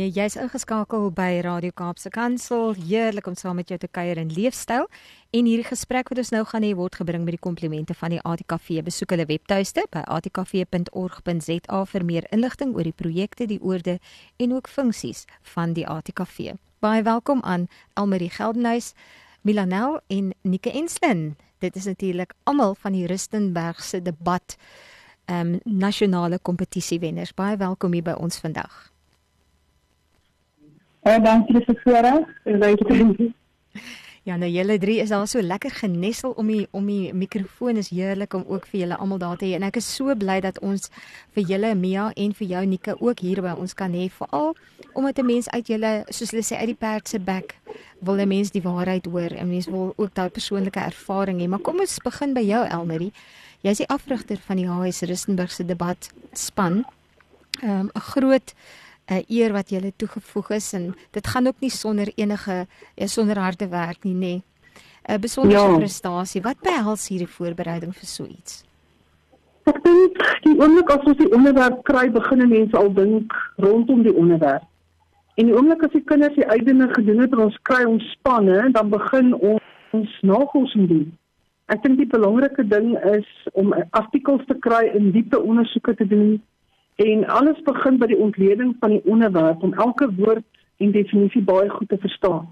En eh, jy's ingeskakel by Radio Kaapse Kansel. Heerlik om saam met jou te kuier in leefstyl. En hierdie gesprek wat ons nou gaan hê word gebring met die komplimente van die ATKV. Besoek hulle webtuiste by atkv.org.za vir meer inligting oor die projekte, die oorde en ook funksies van die ATKV. Baie welkom aan Elmarie Geldenhuys, Milanel en Nike Enslin. Dit is natuurlik almal van die Rustenburg se debat ehm um, nasionale kompetisiewenners. Baie welkom hier by ons vandag. Ja, uh, dankie vir die voorreg. Ja, nou julle drie is al so lekker genessel om die om die mikrofoon is heerlik om ook vir julle almal daar te hê. En ek is so bly dat ons vir julle Mia en vir jou Nika ook hier by ons kan hê. Veral omdat 'n mens uit julle soos hulle sê uit die perd se bek wil 'n mens die waarheid hoor. En mens wil ook daai persoonlike ervaring hê. Maar kom ons begin by jou Elmarie. Jy's die afrigter van die HS Rustenburg se debat span ehm, 'n um, groot 'n eer wat julle toegevoeg is en dit gaan ook nie sonder enige ja, sonder harde werk nie, nê. 'n Besondere ja. prestasie. Wat behels hierdie voorbereiding vir so iets? Ek dink die oomblik as ons die onderwerp kry, begin mense al dink rondom die onderwerp. En die oomblik as die kinders die uitdaging gedoen het en ons kry ons spanne, dan begin ons, ons navorsing doen. Ek dink die belangrike ding is om artikels te kry en diepe ondersoeke te doen En alles begin by die ontleding van die onderwerp om elke woord en definisie baie goed te verstaan.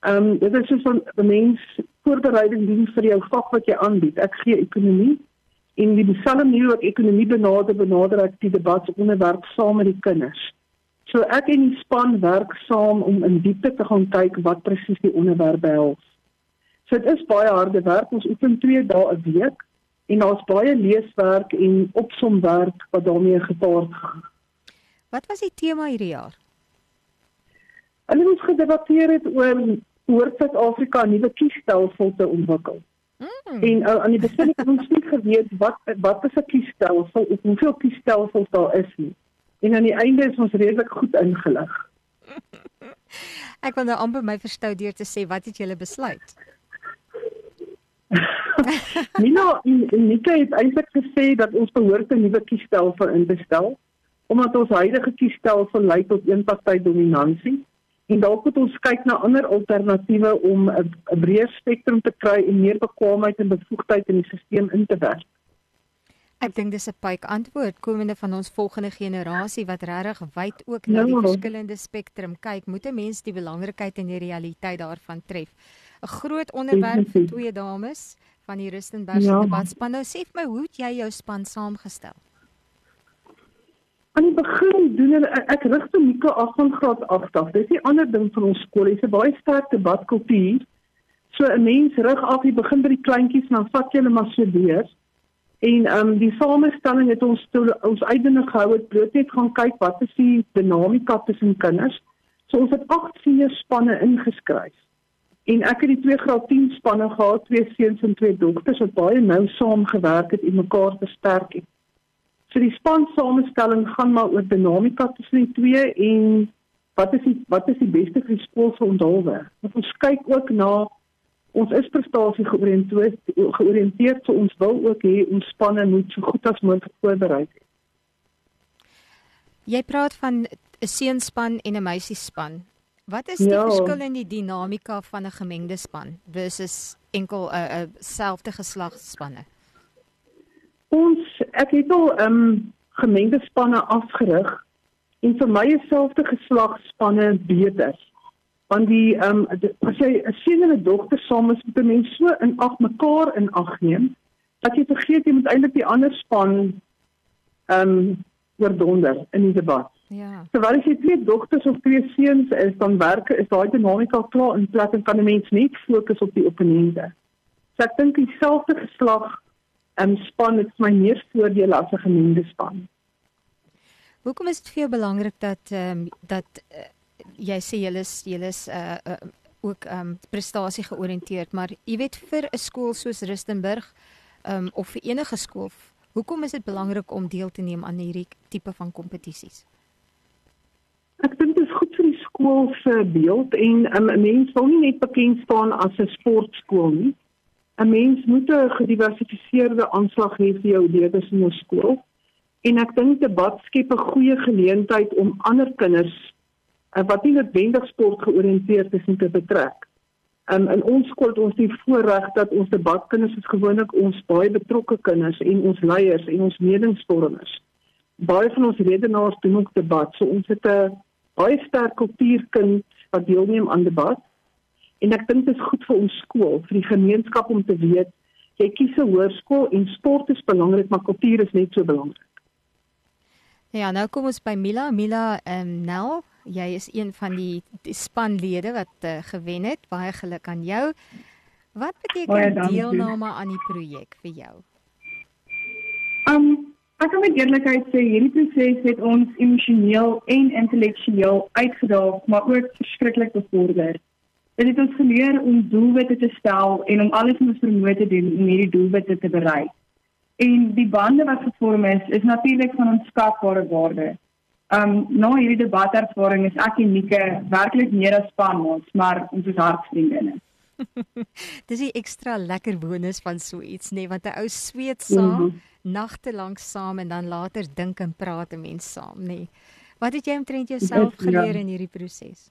Ehm um, dit is soos 'n mens voorbereiding doen vir jou vak wat jy aanbied. Ek gee ekonomie en die dieselfde manier wat ekonomie benader benader ek die debat onderwerp saam met die kinders. So ek en die span werk saam om in diepte te gaan kyk wat presies die onderwerp behels. So dit is baie harde werk. Ons oefen 2 dae 'n week en daar's baie leeswerk en opsomwerk wat daarmee gepaard gaan. Wat was die tema hierdie jaar? Hulle het gedebatteer het oor hoe Suid-Afrika 'n nuwe kiesstelsel te ontwikkel. Mm. En uh, aan die begin het ons nie geweet wat wat is 'n kiesstelsel of hoeveel kiesstelsels daar is nie. En aan die einde is ons redelik goed ingelig. Ek wil nou amper my verstou deur te sê wat het julle besluit? Nina Nika het eintlik gesê dat ons behoort 'n nuwe kiesstelsel in te stel omdat ons huidige kiesstelsel lei tot eenpartytjie dominansie en dalk moet ons kyk na ander alternatiewe om 'n breër spektrum te kry en meer bekwaamheid en bevoegdheid in die stelsel in te werk. Ek dink dis 'n pype antwoord komende van ons volgende generasie wat regtig wyd ook na die ja. verskillende spektrum kyk, moet 'n mens die belangrikheid en die realiteit daarvan tref. 'n Groot onderwerp vir twee dames van die Rustenburg ja. debatspan. Nou sê vir my, hoe het jy jou span saamgestel? Aan die begin doen hulle ek rig te Nika af van graad 8 af. Dis die ander ding van ons skool. Dis 'n baie sterk debatkultuur. So 'n mens rig af, jy begin by die kleintjies en dan vat jy hulle maar so deur. En ehm um, die samestelling het ons toe ons uitdaging gehou het bloot net gaan kyk wat is die dinamika tussen kinders. So ons het 8 senior spanne ingeskryf. En ek het die twee graad 10 spanne gehad, twee seuns en twee dogters wat baie nou saamgewerk het en mekaar versterk het. So die span samestelling gaan maar oor dinamika tussen die twee en wat is die wat is die beste vir die skool se onthulwe. Ons kyk ook na ons is prestasie georiënteerd georiënteerd so ons wil ook hê ons spanne moet so goed as moontlik voorberei wees. Jy praat van 'n seunspan en 'n meisiespan. Wat is die ja. verskil in die dinamika van 'n gemengde span versus enkel 'n uh, uh, selfde geslagspanne? Ons ek het al ehm um, gemengde spanne afgerig en vir my is selfde geslagspanne beter. Want die ehm um, as jy 'n seun en 'n dogter saam is, moet mense so in ag mekaar in ag neem dat jy vergeet jy moet eintlik die ander span ehm um, oordonder in die debat. Ja. Terwyl jy twee dogters of twee seuns is, dan werk is daai dinamika klaar in plek en kan 'n mens net fokus op die opponente. So ek dink dieselfde geslag um, span het my meer voordele as 'n gemengde span. Hoekom is dit vir jou belangrik dat ehm um, dat uh, jy sê julle is julle is uh, uh ook ehm um, prestasie georiënteerd, maar jy weet vir 'n skool soos Rustenburg ehm um, of vir enige skool, hoekom is dit belangrik om deel te neem aan hierdie tipe van kompetisies? Skool se beeld en um, 'n mens wil nie net bekend staan as 'n sportskool nie. 'n Mens moet 'n gediversifiseerde aanslag hê vir jou leerders in jou skool. En ek dink debat skep 'n goeie geleentheid om ander kinders uh, wat nie noodwendig sport georiënteerd is te betrek. Um, in ons skool het ons die voorreg dat ons debatkinders is gewoonlik ons baie betrokke kinders en ons leiers en ons meningsvormers. Baie van ons redenaars doen ook debat. So ons het 'n baie sterk kultuurkind wat deelneem aan debat. En ek dink dit is goed vir ons skool, vir die gemeenskap om te weet jy kies 'n hoërskool en sport is belangrik, maar kultuur is net so belangrik. Ja, nou kom ons by Mila. Mila, ehm um, Nel, jy is een van die, die spanlede wat uh, gewen het. Baie geluk aan jou. Wat beteken deelname aan die projek vir jou? Um Ek kan met eerlikheid sê hierdie proses het ons emosioneel en intellektueel uitgedaag, maar ook verskriklik bevorder. Dit het ons geleer om doelwitte te stel en om alles in ons vermoë te doen om hierdie doelwitte te bereik. En die bande wat gevorm is, is natuurlik van onskatbare waarde. Um na hierdie debatervaring is ek unieke, werklik meer as spanmaats, maar ons is hartsvriendinne. Dis 'n ekstra lekker bonus van so iets, nê, nee, want 'n ou sweet saam. Mm -hmm nagte lank saam en dan later dink en praat 'n mens saam, nê. Nee. Wat het jy omtrent jouself ja. geleer in hierdie proses?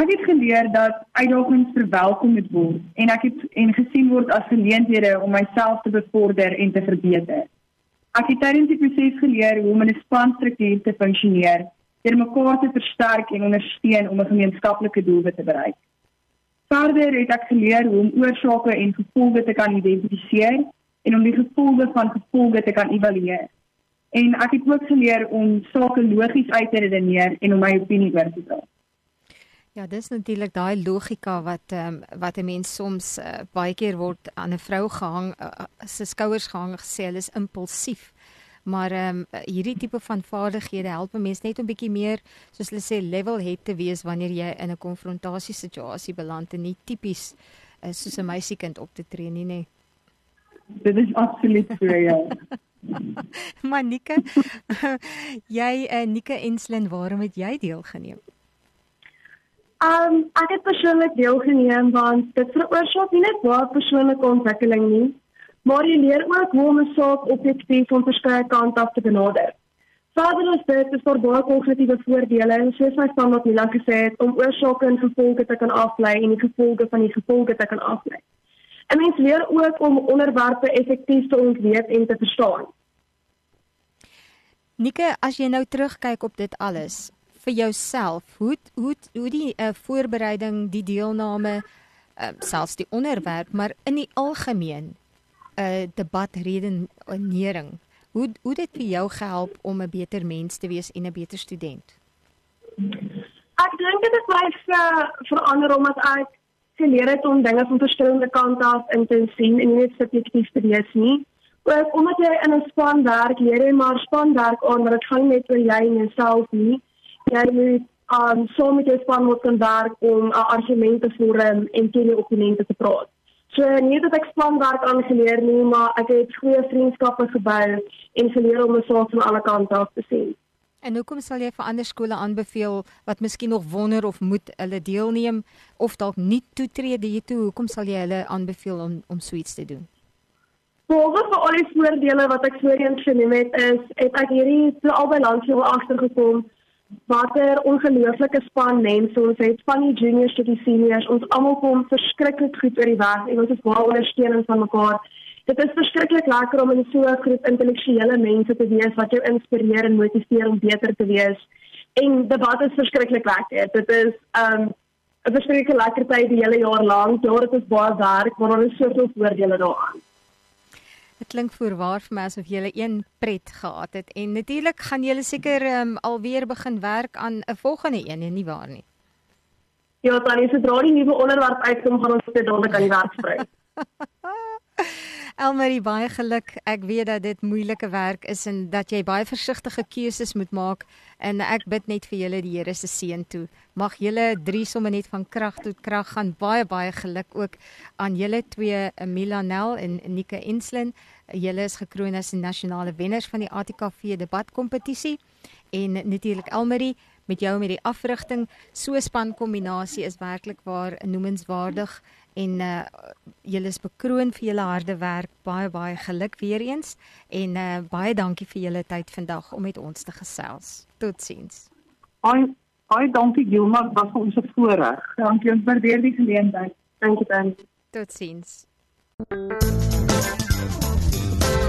Ek het geleer dat uitdagings verwelkom moet word en ek het en gesien word as geleenthede om myself te bevorder en te verbeter. Ek het tydens die proses geleer hoe om 'n spanstruktuur te funksioneer, deur mekaar te versterk en ondersteun om 'n gemeenskaplike doel te bereik. Verder het ek geleer hoe om oorsake en gevolge te kan identifiseer en om die gevolge van gevolge te kan evalueer. En ek het ook geleer om sake logies uit te redeneer en om my opinie oor te dra. Ja, dis natuurlik daai logika wat ehm um, wat 'n mens soms uh, baie keer word aan 'n vrou gehang uh, se skouers gehang gesê hulle is impulsief. Maar ehm um, hierdie tipe van vaardighede help 'n mens net 'n bietjie meer soos hulle sê level-head te wees wanneer jy in 'n konfrontasie situasie beland en nie tipies uh, soos 'n meisiekind op te tree nie, nee. Dit is absoluut so ja. Manika, jy en uh, Nika Enslin, waarom het jy deelgeneem? Um ek het persoonlik deelgeneem want dit veroorsaak nie net baie persoonlike ontwikkeling nie, maar jy leer ook hoe om 'n saak objektief van verskeie kante af te benader. Verder is dit is daar baie kognitiewe voordele, soos my span wat Mila gesê het, om oorsake en gevolge te kan aflei en die gevolge van die gevolge te kan aflei. 'n Mens leer ook om onderwerpe effektief te ontleed en te verstaan. Nike, as jy nou terugkyk op dit alles vir jouself, hoe hoe hoe die uh, voorbereiding, die deelname, uh, selfs die onderwerp, maar in die algemeen 'n uh, debatredenering. Hoe hoe dit vir jou gehelp om 'n beter mens te wees en 'n beter student? Ek dink dit het my uh, verander omdat ek geleer het om dinge van verskillende kante af in te sien en nie net subjektief te wees nie. Ook omdat jy in 'n span werk, leer jy maar spanwerk aan, maar dit gaan net oor jy en jouself nie. Jy moet um, so met jou span moet kan werk om 'n argument te vorm en teen jou opponente te praat. So nie dat ek spanwerk aangeleer nie, maar ek het goeie vriendskappe gebou en geleer om saak van alle kante af te sien. En hoekom sal jy vir ander skole aanbeveel wat miskien nog wonder of moet hulle deelneem of dalk nie toetree hiertoe? Hoekom sal jy hulle aanbeveel om om so iets te doen? Behalwe vir al die voordele wat ek voorheen genoem het, is het ek hierdie so albei langs jou agtergekom watter ongelooflike span mense ons het van die juniors tot die seniors. Ons almal kom verskriklik goed oor die weg en ons is baie ondersteunend van mekaar. Dit is verskriklik lekker om in so 'n groep intellektuele mense te wees wat jou inspireer en motiveer om beter te wees. En debat is verskriklik lekker. Dit is um 'n verskriklik lekker tyd die hele jaar lank. Ja, dit is baie werk, maar daar is soveel voordele daaraan. Dit klink voorwaar vir my asof jy een pret gehad het en natuurlik gaan jy seker um, alweer begin werk aan 'n volgende een, nie waar nie? Ja, dan is dit raai nuwe onderwerp uitkom gaan ons dit dadelik aan die werk spring. Elmarie baie geluk. Ek weet dat dit moeilike werk is en dat jy baie versigtige keuses moet maak en ek bid net vir julle die Here se seën toe. Mag julle drie somme net van krag tot krag gaan. Baie baie geluk ook aan julle twee Milanel en Nika Enslin. Julle is gekroon as die nasionale wenners van die ATKV debatkompetisie en natuurlik Elmarie met jou met die afrigting. So span kombinasie is werklik waar noemenswaardig en uh julle is bekroon vir julle harde werk. Baie baie geluk weer eens en uh baie dankie vir julle tyd vandag om met ons te gesels. Totsiens. Ai, ai dankie Gilma, was ons voorreg. Dankie, ons waardeer die geleentheid. Dankie dan. Totsiens.